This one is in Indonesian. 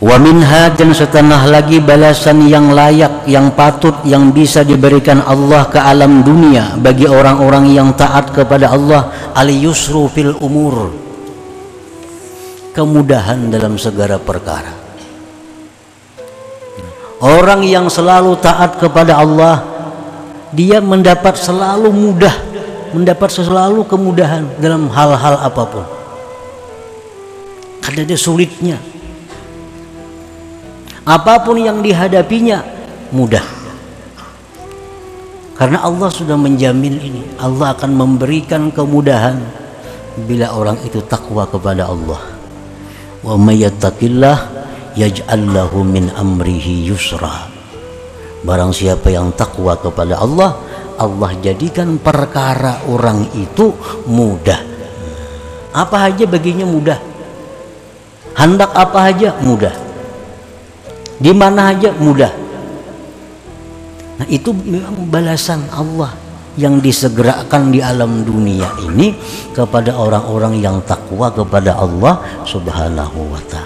Wa minha dan setengah lagi balasan yang layak, yang patut, yang bisa diberikan Allah ke alam dunia bagi orang-orang yang taat kepada Allah al yusru fil umur. Kemudahan dalam segala perkara. Orang yang selalu taat kepada Allah, dia mendapat selalu mudah, mendapat selalu kemudahan dalam hal-hal apa pun. Karena dia sulitnya, apa pun yang dihadapinya mudah. Karena Allah sudah menjamin ini Allah akan memberikan kemudahan bila orang itu takwa kepada Allah. Wa may yattaqillah yaj'al lahu min amrihi yusra. Barang siapa yang takwa kepada Allah Allah jadikan perkara orang itu mudah. Apa aja baginya mudah? Hendak apa aja mudah di mana aja? Mudah. Nah itu memang balasan Allah yang disegerakan di alam dunia ini kepada orang-orang yang takwa kepada Allah Subhanahu wa taala